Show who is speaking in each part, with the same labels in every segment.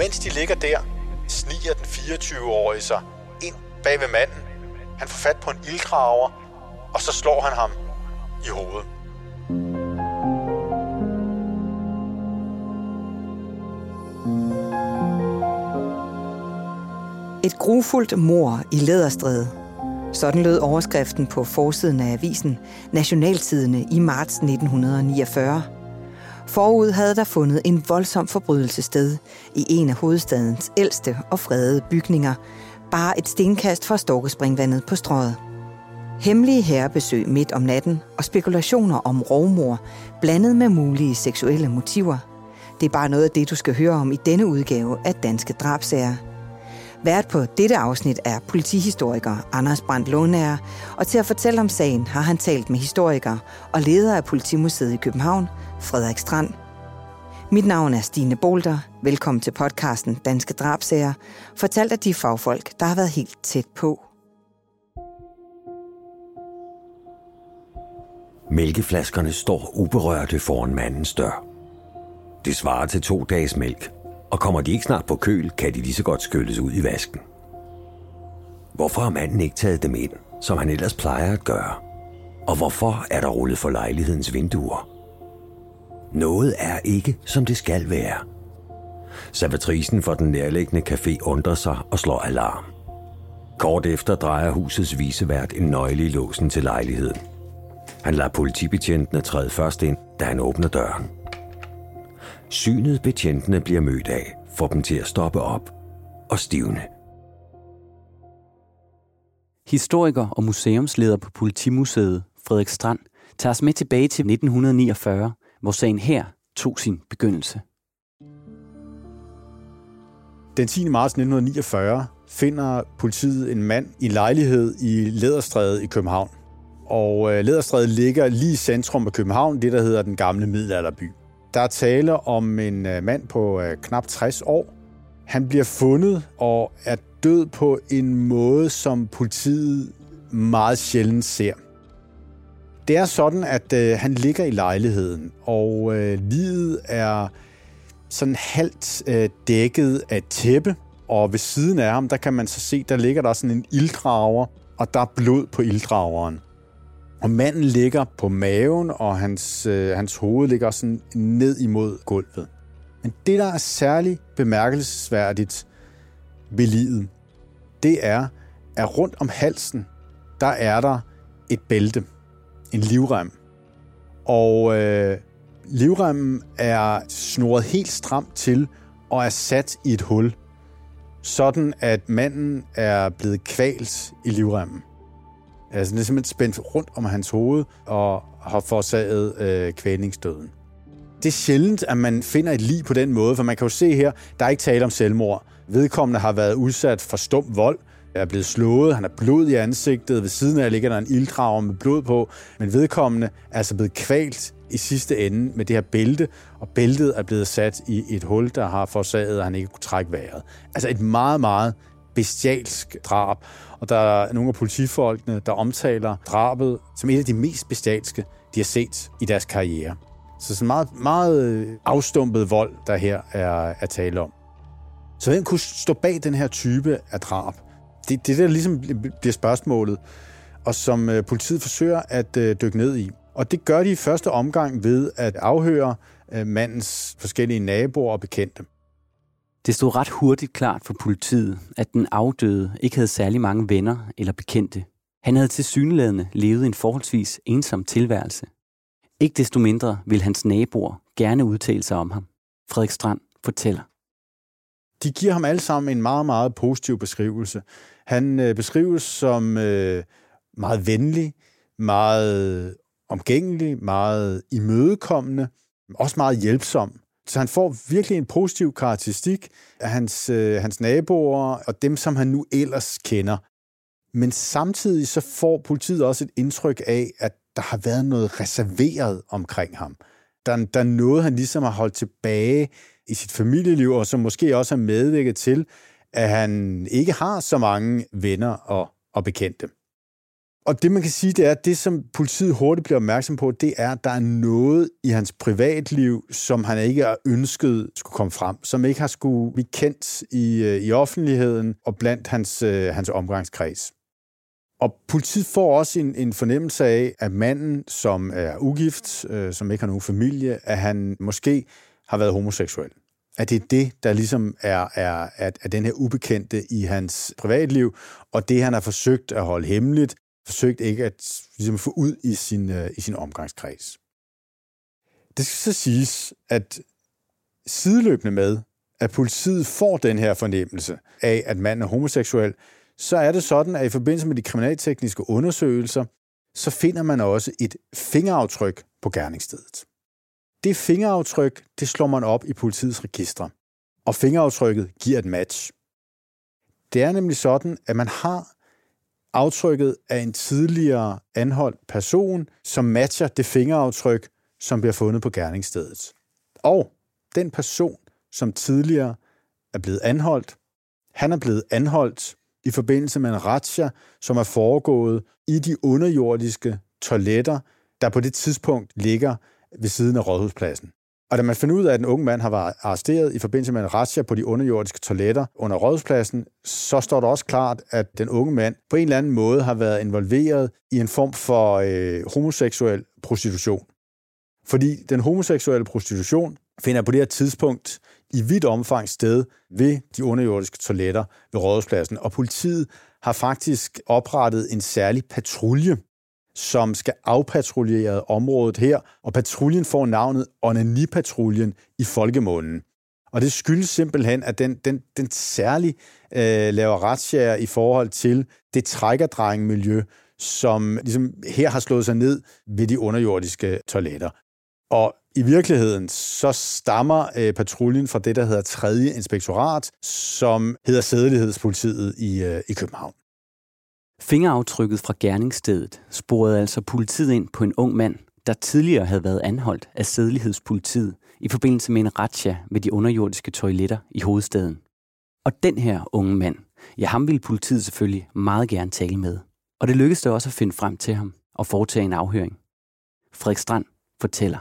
Speaker 1: Mens de ligger der, sniger den 24-årige sig ind bag ved manden. Han får fat på en ildgraver, og så slår han ham i hovedet.
Speaker 2: Et grufuldt mor i Læderstræde. Sådan lød overskriften på forsiden af avisen Nationaltidene i marts 1949. Forud havde der fundet en voldsom forbrydelse sted i en af hovedstadens ældste og fredede bygninger, bare et stenkast fra Storkespringvandet på strøget. Hemmelige herrebesøg midt om natten og spekulationer om rovmor, blandet med mulige seksuelle motiver. Det er bare noget af det, du skal høre om i denne udgave af Danske Drabsager – Vært på dette afsnit er politihistoriker Anders Brandt Lånær, og til at fortælle om sagen har han talt med historiker og leder af Politimuseet i København, Frederik Strand. Mit navn er Stine Bolter. Velkommen til podcasten Danske Drabsager, fortalt af de fagfolk, der har været helt tæt på.
Speaker 3: Mælkeflaskerne står uberørte foran mandens dør. Det svarer til to dages mælk, og kommer de ikke snart på køl, kan de lige så godt skylles ud i vasken. Hvorfor har manden ikke taget dem ind, som han ellers plejer at gøre? Og hvorfor er der rullet for lejlighedens vinduer? Noget er ikke, som det skal være. Servitrisen for den nærliggende café undrer sig og slår alarm. Kort efter drejer husets visevært en nøgle i låsen til lejligheden. Han lader politibetjentene træde først ind, da han åbner døren. Synet betjentene bliver mødt af, får dem til at stoppe op og stivne.
Speaker 4: Historiker og museumsleder på Politimuseet, Frederik Strand, tager os med tilbage til 1949, hvor sagen her tog sin begyndelse.
Speaker 1: Den 10. marts 1949 finder politiet en mand i en lejlighed i Læderstræde i København. Og øh, Læderstræde ligger lige i centrum af København, det der hedder den gamle middelalderby. Der er tale om en øh, mand på øh, knap 60 år. Han bliver fundet og er død på en måde, som politiet meget sjældent ser. Det er sådan, at øh, han ligger i lejligheden, og øh, livet er sådan halvt øh, dækket af tæppe, og ved siden af ham, der kan man så se, der ligger der sådan en ilddrager, og der er blod på ilddrageren. Og manden ligger på maven, og hans, øh, hans hoved ligger sådan ned imod gulvet. Men det, der er særlig bemærkelsesværdigt ved livet, det er, at rundt om halsen, der er der et bælte, en livrem. Og øh, livremmen er snoret helt stramt til og er sat i et hul, sådan at manden er blevet kvalt i livremmen. Altså, den er simpelthen spændt rundt om hans hoved og har forårsaget øh, kvælningsdøden. Det er sjældent, at man finder et lig på den måde, for man kan jo se her, der er ikke tale om selvmord. Vedkommende har været udsat for stum vold, er blevet slået, han har blod i ansigtet, ved siden af ligger der en ilddrager med blod på, men vedkommende er altså blevet kvalt i sidste ende med det her bælte, og bæltet er blevet sat i et hul, der har forårsaget, at han ikke kunne trække vejret. Altså et meget, meget bestialsk drab. Og der er nogle af politifolkene, der omtaler drabet som et af de mest bestialske, de har set i deres karriere. Så sådan meget, meget øh, afstumpet vold, der her er, er tale om. Så hvem kunne stå bag den her type af drab? Det, det der ligesom bliver spørgsmålet, og som øh, politiet forsøger at øh, dykke ned i. Og det gør de i første omgang ved at afhøre øh, mandens forskellige naboer og bekendte.
Speaker 4: Det stod ret hurtigt klart for politiet, at den afdøde ikke havde særlig mange venner eller bekendte. Han havde til syneladende levet en forholdsvis ensom tilværelse. Ikke desto mindre vil hans naboer gerne udtale sig om ham. Frederik Strand fortæller.
Speaker 1: De giver ham alle sammen en meget, meget positiv beskrivelse. Han øh, beskrives som øh, meget venlig, meget omgængelig, meget imødekommende, også meget hjælpsom. Så han får virkelig en positiv karakteristik af hans, øh, hans naboer og dem, som han nu ellers kender. Men samtidig så får politiet også et indtryk af, at der har været noget reserveret omkring ham. Der, der er noget, han ligesom har holdt tilbage i sit familieliv, og som måske også har medvirket til, at han ikke har så mange venner og, og bekendte. Og det, man kan sige, det er, at det, som politiet hurtigt bliver opmærksom på, det er, at der er noget i hans privatliv, som han ikke har ønsket skulle komme frem, som ikke har skulle blive kendt i, øh, i offentligheden og blandt hans, øh, hans omgangskreds. Og politiet får også en, en fornemmelse af, at manden, som er ugift, øh, som ikke har nogen familie, at han måske har været homoseksuel. At det er det, der ligesom er, er, er, er den her ubekendte i hans privatliv, og det, han har forsøgt at holde hemmeligt, forsøgt ikke at ligesom, få ud i sin, øh, i sin omgangskreds. Det skal så siges, at sideløbende med, at politiet får den her fornemmelse af, at manden er homoseksuel, så er det sådan, at i forbindelse med de kriminaltekniske undersøgelser, så finder man også et fingeraftryk på gerningsstedet. Det fingeraftryk, det slår man op i politiets registre, og fingeraftrykket giver et match. Det er nemlig sådan, at man har aftrykket af en tidligere anholdt person, som matcher det fingeraftryk, som bliver fundet på gerningsstedet. Og den person, som tidligere er blevet anholdt, han er blevet anholdt i forbindelse med en razzia, som er foregået i de underjordiske toiletter, der på det tidspunkt ligger ved siden af Rådhuspladsen. Og da man finder ud af, at den unge mand har været arresteret i forbindelse med en razzia på de underjordiske toiletter under Rådhuspladsen, så står det også klart, at den unge mand på en eller anden måde har været involveret i en form for øh, homoseksuel prostitution. Fordi den homoseksuelle prostitution finder på det her tidspunkt i vidt omfang sted ved de underjordiske toiletter ved Rådhuspladsen, og politiet har faktisk oprettet en særlig patrulje, som skal afpatruljere området her, og patruljen får navnet Onani-patruljen i folkemunden. Og det skyldes simpelthen, at den, den, den særlig øh, laver retsjager i forhold til det trækkerdrengmiljø, som ligesom her har slået sig ned ved de underjordiske toiletter. Og i virkeligheden så stammer øh, patruljen fra det, der hedder 3. inspektorat, som hedder Sædelighedspolitiet i, øh, i København.
Speaker 4: Fingeraftrykket fra gerningsstedet sporede altså politiet ind på en ung mand, der tidligere havde været anholdt af sædelighedspolitiet i forbindelse med en razzia ved de underjordiske toiletter i hovedstaden. Og den her unge mand, ja ham ville politiet selvfølgelig meget gerne tale med. Og det lykkedes det også at finde frem til ham og foretage en afhøring. Frederik Strand fortæller.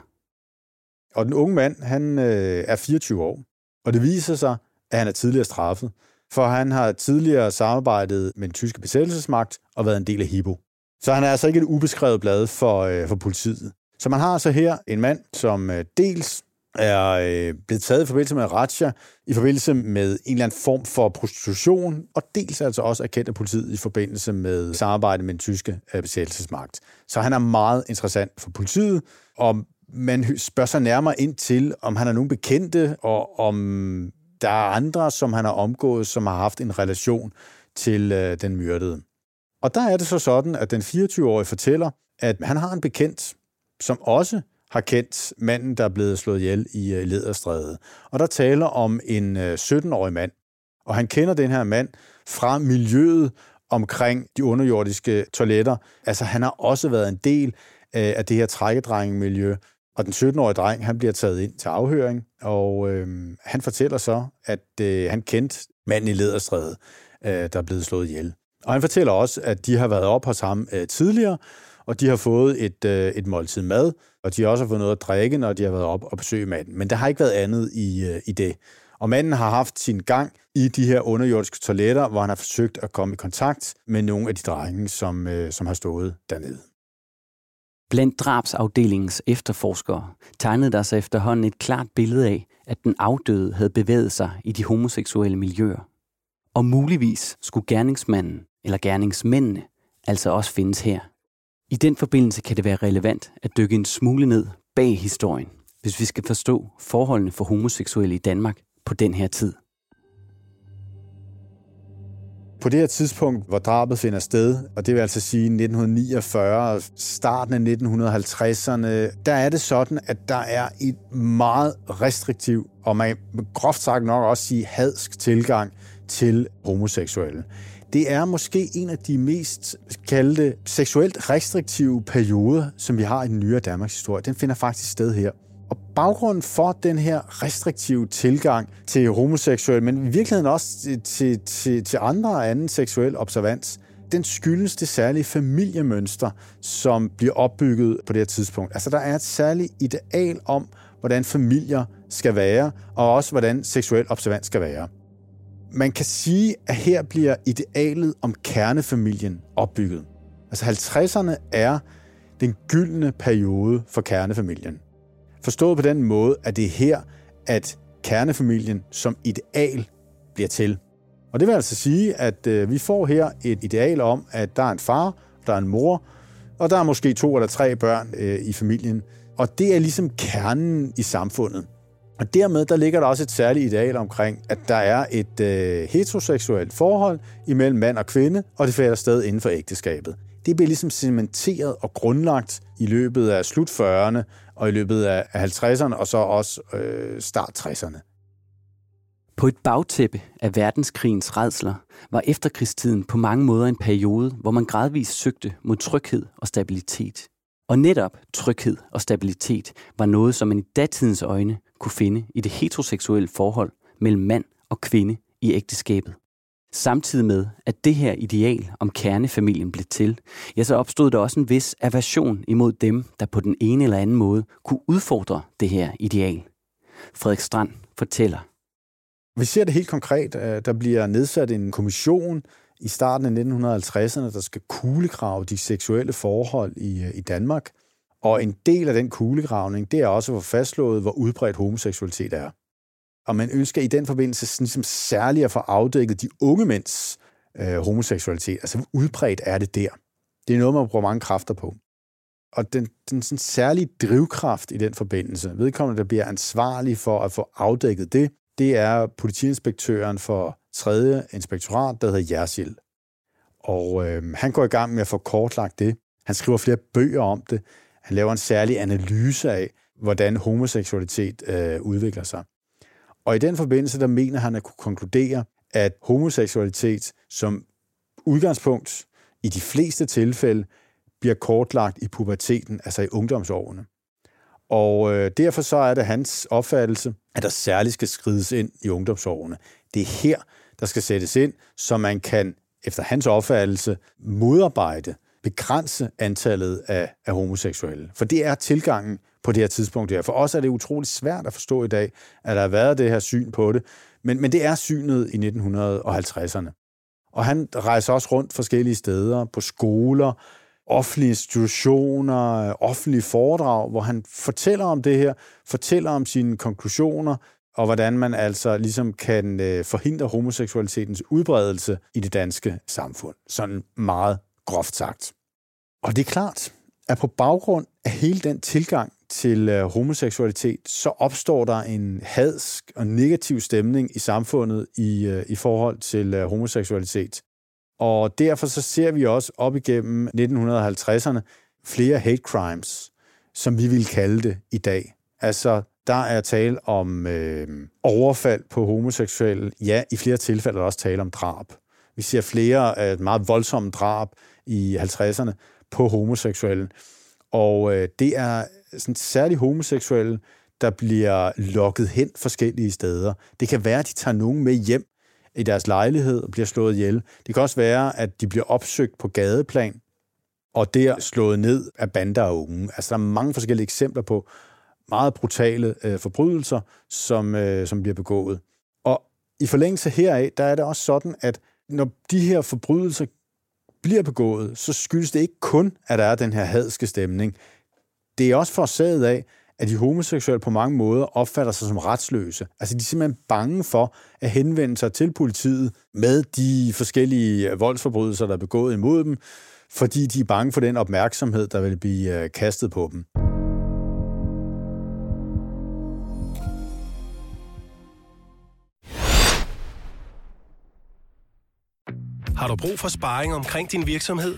Speaker 1: Og den unge mand, han øh, er 24 år, og det viser sig, at han er tidligere straffet, for han har tidligere samarbejdet med den tyske besættelsesmagt og været en del af HIPO. Så han er altså ikke et ubeskrevet blad for, øh, for politiet. Så man har altså her en mand, som øh, dels er øh, blevet taget i forbindelse med Razzia, i forbindelse med en eller anden form for prostitution, og dels altså også erkendt af politiet i forbindelse med samarbejde med den tyske øh, besættelsesmagt. Så han er meget interessant for politiet, og man spørger sig nærmere ind til, om han er nogen bekendte, og om der er andre, som han har omgået, som har haft en relation til øh, den myrdede. Og der er det så sådan, at den 24-årige fortæller, at han har en bekendt, som også har kendt manden, der er blevet slået ihjel i øh, Lederstræde. Og der taler om en øh, 17-årig mand, og han kender den her mand fra miljøet omkring de underjordiske toiletter. Altså han har også været en del øh, af det her trækkedrengemiljø, og den 17-årige dreng, han bliver taget ind til afhøring, og øh, han fortæller så, at øh, han kendte manden i Lederstræde, øh, der er blevet slået ihjel. Og han fortæller også, at de har været op hos ham øh, tidligere, og de har fået et, øh, et måltid mad, og de har også fået noget at drikke, når de har været op og besøge manden. Men der har ikke været andet i, øh, i det. Og manden har haft sin gang i de her underjordiske toiletter, hvor han har forsøgt at komme i kontakt med nogle af de drenge, som, øh, som har stået dernede.
Speaker 4: Blandt drabsafdelingens efterforskere tegnede der sig efterhånden et klart billede af, at den afdøde havde bevæget sig i de homoseksuelle miljøer. Og muligvis skulle gerningsmanden eller gerningsmændene altså også findes her. I den forbindelse kan det være relevant at dykke en smule ned bag historien, hvis vi skal forstå forholdene for homoseksuelle i Danmark på den her tid.
Speaker 1: På det her tidspunkt, hvor drabet finder sted, og det vil altså sige 1949, starten af 1950'erne, der er det sådan, at der er et meget restriktiv, og man groft sagt nok også sige hadsk tilgang til homoseksuelle. Det er måske en af de mest kaldte seksuelt restriktive perioder, som vi har i den nyere Danmarks historie. Den finder faktisk sted her. Og baggrunden for den her restriktive tilgang til homoseksuel, men i virkeligheden også til, til, til andre og anden seksuel observans, den skyldes det særlige familiemønster, som bliver opbygget på det her tidspunkt. Altså, der er et særligt ideal om, hvordan familier skal være, og også hvordan seksuel observans skal være. Man kan sige, at her bliver idealet om kernefamilien opbygget. Altså 50'erne er den gyldne periode for kernefamilien. Forstået på den måde, at det er her, at kernefamilien som ideal bliver til. Og det vil altså sige, at øh, vi får her et ideal om, at der er en far, der er en mor, og der er måske to eller tre børn øh, i familien. Og det er ligesom kernen i samfundet. Og dermed der ligger der også et særligt ideal omkring, at der er et øh, heteroseksuelt forhold imellem mand og kvinde, og det falder sted inden for ægteskabet. Det bliver ligesom cementeret og grundlagt i løbet af slut 40'erne og i løbet af 50'erne og så også øh, start 60'erne.
Speaker 4: På et bagtæppe af verdenskrigens redsler var efterkrigstiden på mange måder en periode, hvor man gradvist søgte mod tryghed og stabilitet. Og netop tryghed og stabilitet var noget, som man i datidens øjne kunne finde i det heteroseksuelle forhold mellem mand og kvinde i ægteskabet. Samtidig med, at det her ideal om kernefamilien blev til, ja, så opstod der også en vis aversion imod dem, der på den ene eller anden måde kunne udfordre det her ideal. Frederik Strand fortæller.
Speaker 1: Vi ser det helt konkret. Der bliver nedsat en kommission i starten af 1950'erne, der skal kuglegrave de seksuelle forhold i, øh, i Danmark. Og en del af den kuglegravning, det er også at få fastslået, hvor udbredt homoseksualitet er. Og man ønsker i den forbindelse sådan, ligesom særligt at få afdækket de unge mænds øh, homoseksualitet. Altså, hvor udbredt er det der? Det er noget, man bruger mange kræfter på. Og den, den sådan særlige drivkraft i den forbindelse, vedkommende, der bliver ansvarlig for at få afdækket det, det er politiinspektøren for 3. inspektorat, der hedder Jersil. Og øh, han går i gang med at få kortlagt det. Han skriver flere bøger om det. Han laver en særlig analyse af, hvordan homoseksualitet øh, udvikler sig. Og i den forbindelse, der mener han at kunne konkludere, at homoseksualitet som udgangspunkt i de fleste tilfælde bliver kortlagt i puberteten, altså i ungdomsårene. Og øh, derfor så er det hans opfattelse, at der særligt skal skrides ind i ungdomsårene. Det er her, der skal sættes ind, så man kan, efter hans opfattelse, modarbejde, begrænse antallet af, af homoseksuelle. For det er tilgangen på det her tidspunkt her. For os er det utroligt svært at forstå i dag, at der har været det her syn på det. Men, men det er synet i 1950'erne. Og han rejser også rundt forskellige steder, på skoler, offentlige institutioner, offentlige foredrag, hvor han fortæller om det her, fortæller om sine konklusioner, og hvordan man altså ligesom kan øh, forhindre homoseksualitetens udbredelse i det danske samfund. Sådan meget groft sagt. Og det er klart, at på baggrund af hele den tilgang til øh, homoseksualitet, så opstår der en hadsk og negativ stemning i samfundet i, øh, i forhold til øh, homoseksualitet. Og derfor så ser vi også op igennem 1950'erne flere hate crimes, som vi vil kalde det i dag. Altså, der er tale om øh, overfald på homoseksuelle. Ja, i flere tilfælde er der også tale om drab. Vi ser flere øh, meget voldsomme drab i 50'erne på homoseksuelle. Og øh, det er sådan særligt homoseksuelle, der bliver lokket hen forskellige steder. Det kan være, at de tager nogen med hjem i deres lejlighed og bliver slået ihjel. Det kan også være, at de bliver opsøgt på gadeplan og der slået ned af bander af unge. Altså, der er mange forskellige eksempler på meget brutale øh, forbrydelser, som, øh, som bliver begået. Og i forlængelse heraf, der er det også sådan, at når de her forbrydelser bliver begået, så skyldes det ikke kun, at der er den her hadske stemning. Det er også forsaget af, at de homoseksuelle på mange måder opfatter sig som retsløse. Altså de er simpelthen bange for at henvende sig til politiet med de forskellige øh, voldsforbrydelser, der er begået imod dem, fordi de er bange for den opmærksomhed, der vil blive øh, kastet på dem.
Speaker 5: Har du brug for sparring omkring din virksomhed?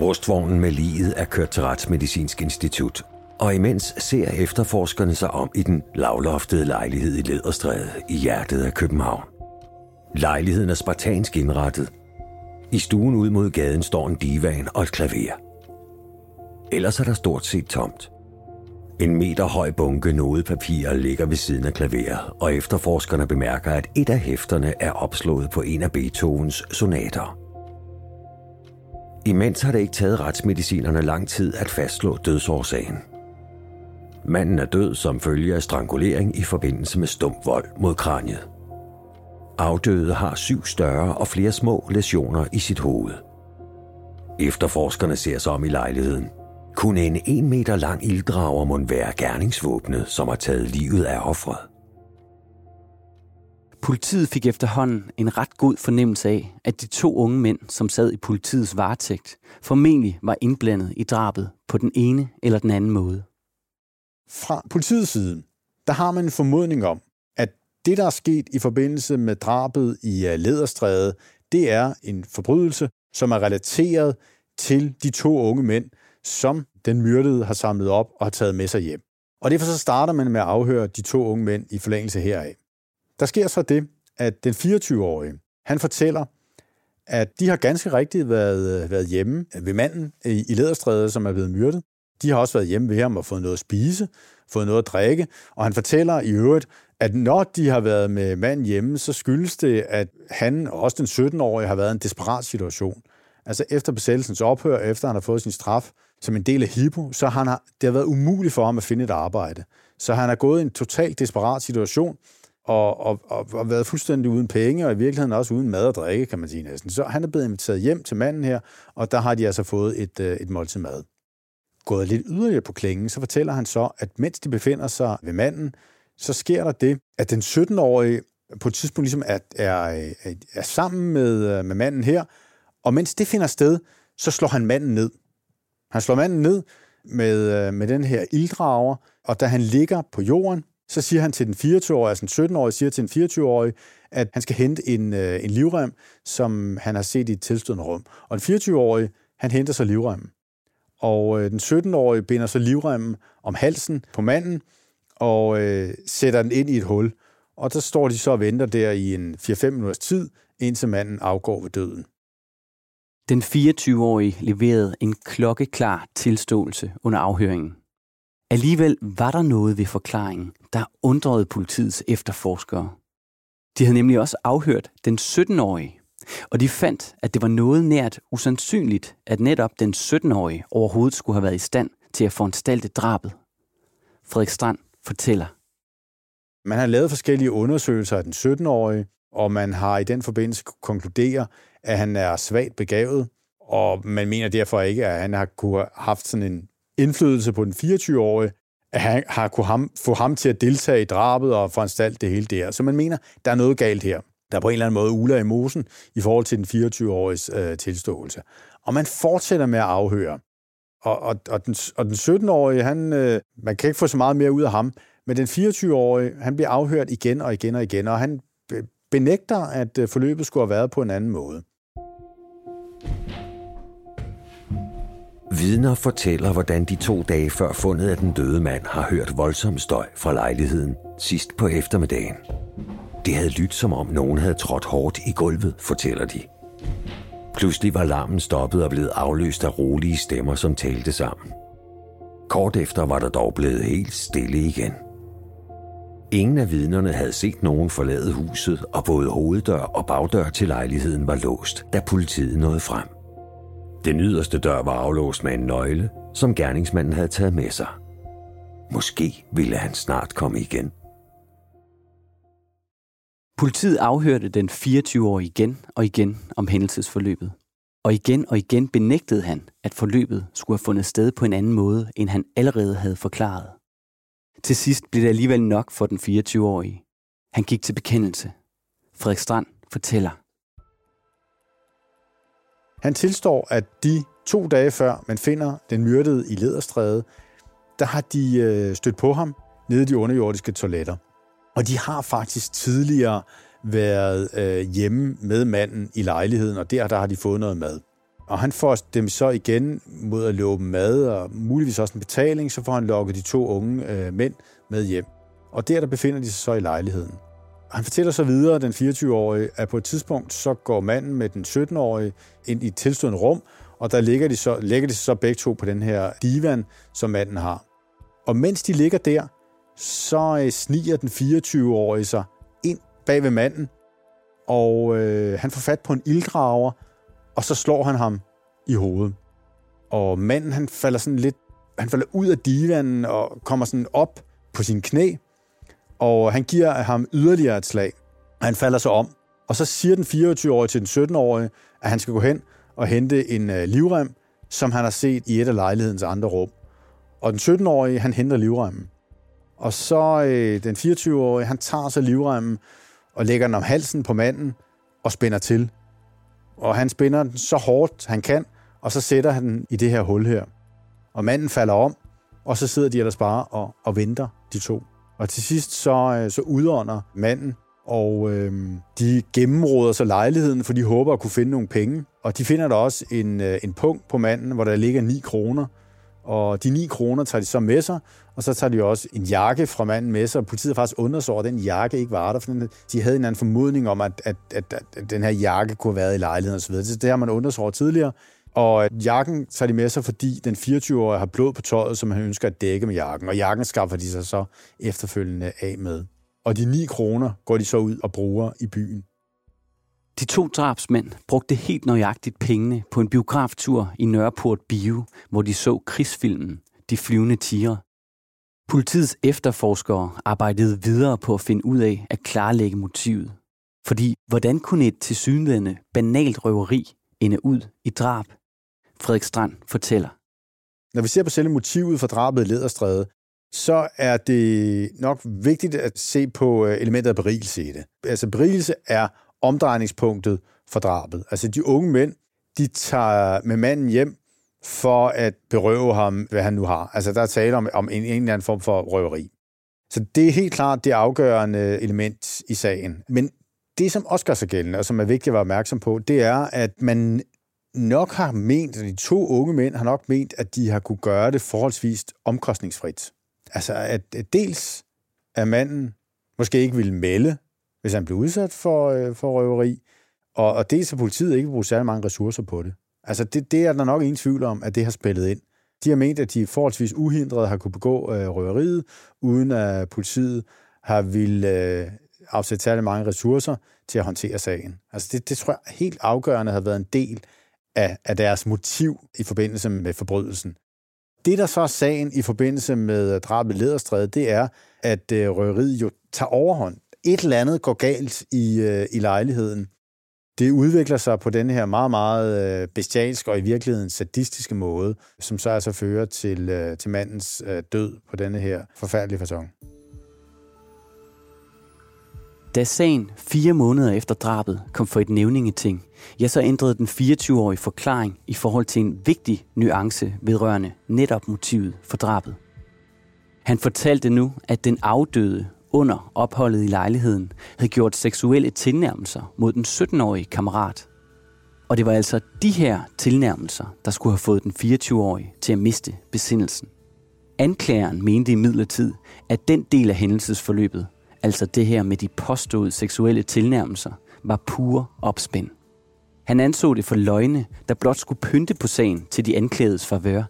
Speaker 3: Rustvognen med liget er kørt til Retsmedicinsk Institut, og imens ser efterforskerne sig om i den lavloftede lejlighed i Lederstræde i hjertet af København. Lejligheden er spartansk indrettet. I stuen ud mod gaden står en divan og et klaver. Ellers er der stort set tomt. En meter høj bunke nodepapirer ligger ved siden af klaveret, og efterforskerne bemærker, at et af hæfterne er opslået på en af Beethovens sonater. Imens har det ikke taget retsmedicinerne lang tid at fastslå dødsårsagen. Manden er død som følge af strangulering i forbindelse med stum vold mod kraniet. Afdøde har syv større og flere små lesioner i sit hoved. Efterforskerne ser sig om i lejligheden. Kunne en en meter lang ilddrager må være gerningsvåbnet, som har taget livet af offret.
Speaker 4: Politiet fik efterhånden en ret god fornemmelse af, at de to unge mænd, som sad i politiets varetægt, formentlig var indblandet i drabet på den ene eller den anden måde.
Speaker 1: Fra politiets side, der har man en formodning om, at det, der er sket i forbindelse med drabet i øh, Lederstræde, det er en forbrydelse, som er relateret til de to unge mænd, som den myrdede har samlet op og har taget med sig hjem. Og derfor så starter man med at afhøre de to unge mænd i forlængelse heraf. Der sker så det, at den 24-årige, han fortæller, at de har ganske rigtigt været, været hjemme ved manden i, i Lederstræde, som er blevet myrdet. De har også været hjemme ved ham og fået noget at spise, fået noget at drikke, og han fortæller i øvrigt, at når de har været med manden hjemme, så skyldes det, at han, og også den 17-årige, har været i en desperat situation. Altså efter besættelsens ophør, efter han har fået sin straf som en del af HIPO, så han har, det har været umuligt for ham at finde et arbejde. Så han er gået i en totalt desperat situation, og, og, og, og været fuldstændig uden penge, og i virkeligheden også uden mad og drikke, kan man sige næsten. Så han er blevet inviteret hjem til manden her, og der har de altså fået et, øh, et måltid mad. Gået lidt yderligere på klingen, så fortæller han så, at mens de befinder sig ved manden, så sker der det, at den 17-årige på et tidspunkt ligesom er, er, øh, er sammen med, øh, med manden her, og mens det finder sted, så slår han manden ned. Han slår manden ned med, med den her ilddrager, og da han ligger på jorden, så siger han til den 24-årige, altså den 17-årige siger til den 24-årige, at han skal hente en, øh, en livrem, som han har set i et tilstødende rum. Og den 24-årige, han henter så livremmen. Og øh, den 17-årige binder så livremmen om halsen på manden, og øh, sætter den ind i et hul. Og så står de så og venter der i en 4-5 minutters tid, indtil manden afgår ved døden.
Speaker 4: Den 24-årige leverede en klokkeklar tilståelse under afhøringen. Alligevel var der noget ved forklaringen, der undrede politiets efterforskere. De havde nemlig også afhørt den 17-årige, og de fandt, at det var noget nært usandsynligt, at netop den 17-årige overhovedet skulle have været i stand til at foranstalte drabet. Frederik Strand fortæller.
Speaker 1: Man har lavet forskellige undersøgelser af den 17-årige, og man har i den forbindelse konkluderet, at han er svagt begavet, og man mener derfor ikke, at han har kunne have haft sådan en indflydelse på den 24-årige, at han har kunne ham, få ham til at deltage i drabet og foranstalt det hele der. Så man mener, der er noget galt her. Der er på en eller anden måde uler i mosen i forhold til den 24-åriges øh, tilståelse. Og man fortsætter med at afhøre. Og, og, og, den, og den 17-årige, han, øh, man kan ikke få så meget mere ud af ham, men den 24-årige, han bliver afhørt igen og igen og igen, og han øh, benægter, at øh, forløbet skulle have været på en anden måde.
Speaker 3: Vidner fortæller, hvordan de to dage før fundet af den døde mand har hørt voldsom støj fra lejligheden sidst på eftermiddagen. Det havde lyttet som om nogen havde trådt hårdt i gulvet, fortæller de. Pludselig var larmen stoppet og blevet afløst af rolige stemmer, som talte sammen. Kort efter var der dog blevet helt stille igen. Ingen af vidnerne havde set nogen forlade huset, og både hoveddør og bagdør til lejligheden var låst, da politiet nåede frem. Den yderste dør var aflåst med en nøgle, som gerningsmanden havde taget med sig. Måske ville han snart komme igen.
Speaker 4: Politiet afhørte den 24-årige igen og igen om hændelsesforløbet. Og igen og igen benægtede han, at forløbet skulle have fundet sted på en anden måde, end han allerede havde forklaret. Til sidst blev det alligevel nok for den 24-årige. Han gik til bekendelse. Frederik Strand fortæller.
Speaker 1: Han tilstår, at de to dage før man finder den myrdede i Lederstræde, der har de øh, stødt på ham nede i de underjordiske toiletter. Og de har faktisk tidligere været øh, hjemme med manden i lejligheden, og der, der har de fået noget mad. Og han får dem så igen mod at løbe mad og muligvis også en betaling, så får han lokket de to unge øh, mænd med hjem. Og der, der befinder de sig så i lejligheden. Han fortæller så videre, den 24-årige, at på et tidspunkt så går manden med den 17-årige ind i et tilstående rum, og der ligger de så, ligger de så begge to på den her divan, som manden har. Og mens de ligger der, så øh, sniger den 24-årige sig ind bag ved manden, og øh, han får fat på en ildgraver, og så slår han ham i hovedet. Og manden, han falder sådan lidt, han falder ud af divanen og kommer sådan op på sin knæ, og han giver ham yderligere et slag. Han falder så om, og så siger den 24-årige til den 17-årige, at han skal gå hen og hente en øh, livrem, som han har set i et af lejlighedens andre rum. Og den 17-årige, han henter livremmen. Og så øh, den 24-årige, han tager så livremmen og lægger den om halsen på manden og spænder til. Og han spænder den så hårdt, han kan, og så sætter han den i det her hul her. Og manden falder om, og så sidder de ellers bare og, og venter, de to. Og til sidst så, øh, så udånder manden, og øh, de gennemråder så lejligheden, for de håber at kunne finde nogle penge. Og de finder der også en, øh, en punkt på manden, hvor der ligger 9 kroner. Og de 9 kroner tager de så med sig, og så tager de også en jakke fra manden med sig, og politiet har faktisk undret at den jakke ikke var der, for de havde en anden formodning om, at, at, at, at den her jakke kunne have været i lejligheden osv. Det, det har man undersøgt tidligere. Og jakken tager de med sig, fordi den 24-årige har blod på tøjet, som han ønsker at dække med jakken. Og jakken skaffer de sig så efterfølgende af med. Og de 9 kroner går de så ud og bruger i byen.
Speaker 4: De to drabsmænd brugte helt nøjagtigt pengene på en biograftur i Nørreport Bio, hvor de så krigsfilmen De flyvende tiger. Politiets efterforskere arbejdede videre på at finde ud af at klarlægge motivet. Fordi hvordan kunne et tilsyneladende banalt røveri ende ud i drab? Frederik Strand fortæller.
Speaker 1: Når vi ser på selve motivet for drabet i Lederstræde, så er det nok vigtigt at se på øh, elementet af berigelse i det. Altså berigelse er omdrejningspunktet for drabet. Altså de unge mænd, de tager med manden hjem for at berøve ham, hvad han nu har. Altså der er tale om, om en, en eller anden form for røveri. Så det er helt klart det afgørende element i sagen. Men det, som også gør sig gældende, og som er vigtigt at være opmærksom på, det er, at man nok har ment, at de to unge mænd har nok ment, at de har kunne gøre det forholdsvis omkostningsfrit. Altså, at dels at manden måske ikke ville melde, hvis han blev udsat for, øh, for røveri, og, og dels at politiet ikke brugt særlig mange ressourcer på det. Altså, det, det er der nok ingen tvivl om, at det har spillet ind. De har ment, at de forholdsvis uhindret har kunne begå øh, røveriet, uden at politiet har ville øh, afsætte særlig mange ressourcer til at håndtere sagen. Altså, det, det tror jeg helt afgørende har været en del af, af deres motiv i forbindelse med forbrydelsen. Det, der så er sagen i forbindelse med drabet Lederstræde, det er, at øh, røveriet jo tager overhånd. Et eller andet går galt i, øh, i lejligheden. Det udvikler sig på den her meget, meget øh, bestialske og i virkeligheden sadistiske måde, som så altså fører til, øh, til mandens øh, død på denne her forfærdelige façon.
Speaker 4: Da sagen fire måneder efter drabet kom for et nævningeting, ja, så ændrede den 24-årige forklaring i forhold til en vigtig nuance vedrørende netop motivet for drabet. Han fortalte nu, at den afdøde under opholdet i lejligheden havde gjort seksuelle tilnærmelser mod den 17-årige kammerat. Og det var altså de her tilnærmelser, der skulle have fået den 24-årige til at miste besindelsen. Anklageren mente i midlertid, at den del af hændelsesforløbet altså det her med de påståede seksuelle tilnærmelser, var pure opspænd. Han anså det for løgne, der blot skulle pynte på sagen til de anklagedes favør.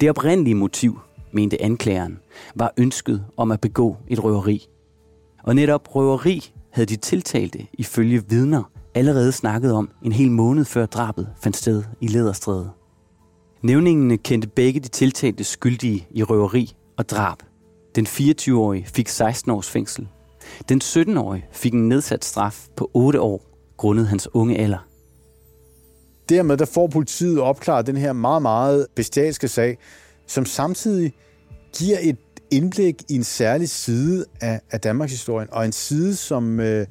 Speaker 4: Det oprindelige motiv, mente anklageren, var ønsket om at begå et røveri. Og netop røveri havde de tiltalte ifølge vidner allerede snakket om en hel måned før drabet fandt sted i Lederstræde. Nævningene kendte begge de tiltalte skyldige i røveri og drab. Den 24-årige fik 16 års fængsel. Den 17-årige fik en nedsat straf på 8 år, grundet hans unge alder.
Speaker 1: Dermed der får politiet opklaret den her meget, meget bestialske sag, som samtidig giver et indblik i en særlig side af, af Danmarks historie, og en side, som, øh,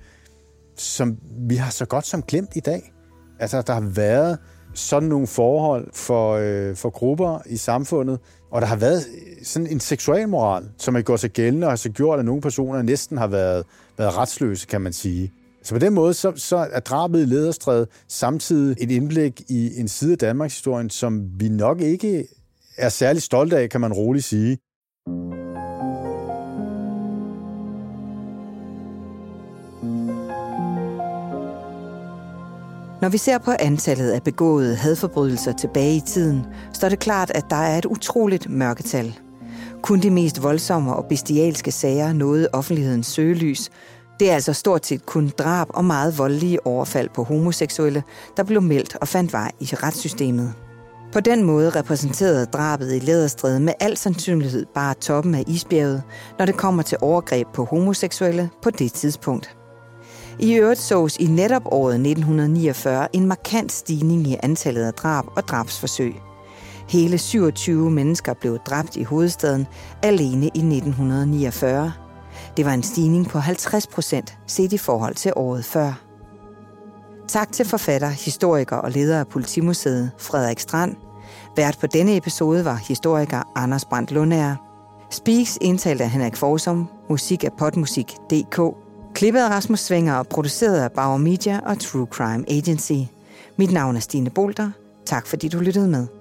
Speaker 1: som vi har så godt som glemt i dag. Altså, der har været sådan nogle forhold for, øh, for grupper i samfundet, og der har været øh, sådan en seksualmoral, som er gået sig gældende og har så gjort, at nogle personer næsten har været, været retsløse, kan man sige. Så på den måde, så, så er drabet i Lederstræde samtidig et indblik i en side af Danmarks historien, som vi nok ikke er særlig stolte af, kan man roligt sige.
Speaker 2: Når vi ser på antallet af begåede hadforbrydelser tilbage i tiden, står det klart, at der er et utroligt mørketal. Kun de mest voldsomme og bestialske sager nåede offentlighedens søgelys. Det er altså stort set kun drab og meget voldelige overfald på homoseksuelle, der blev meldt og fandt vej i retssystemet. På den måde repræsenterede drabet i Læderstræde med al sandsynlighed bare toppen af isbjerget, når det kommer til overgreb på homoseksuelle på det tidspunkt. I øvrigt sås i netop året 1949 en markant stigning i antallet af drab og drabsforsøg. Hele 27 mennesker blev dræbt i hovedstaden alene i 1949. Det var en stigning på 50 procent set i forhold til året før. Tak til forfatter, historiker og leder af Politimuseet, Frederik Strand. Vært på denne episode var historiker Anders Brandt Lundager. Speaks indtalte af Henrik Forsum, musik af potmusik.dk, klippet af Rasmus Svinger og produceret af Bauer Media og True Crime Agency. Mit navn er Stine Bolter. Tak fordi du lyttede med.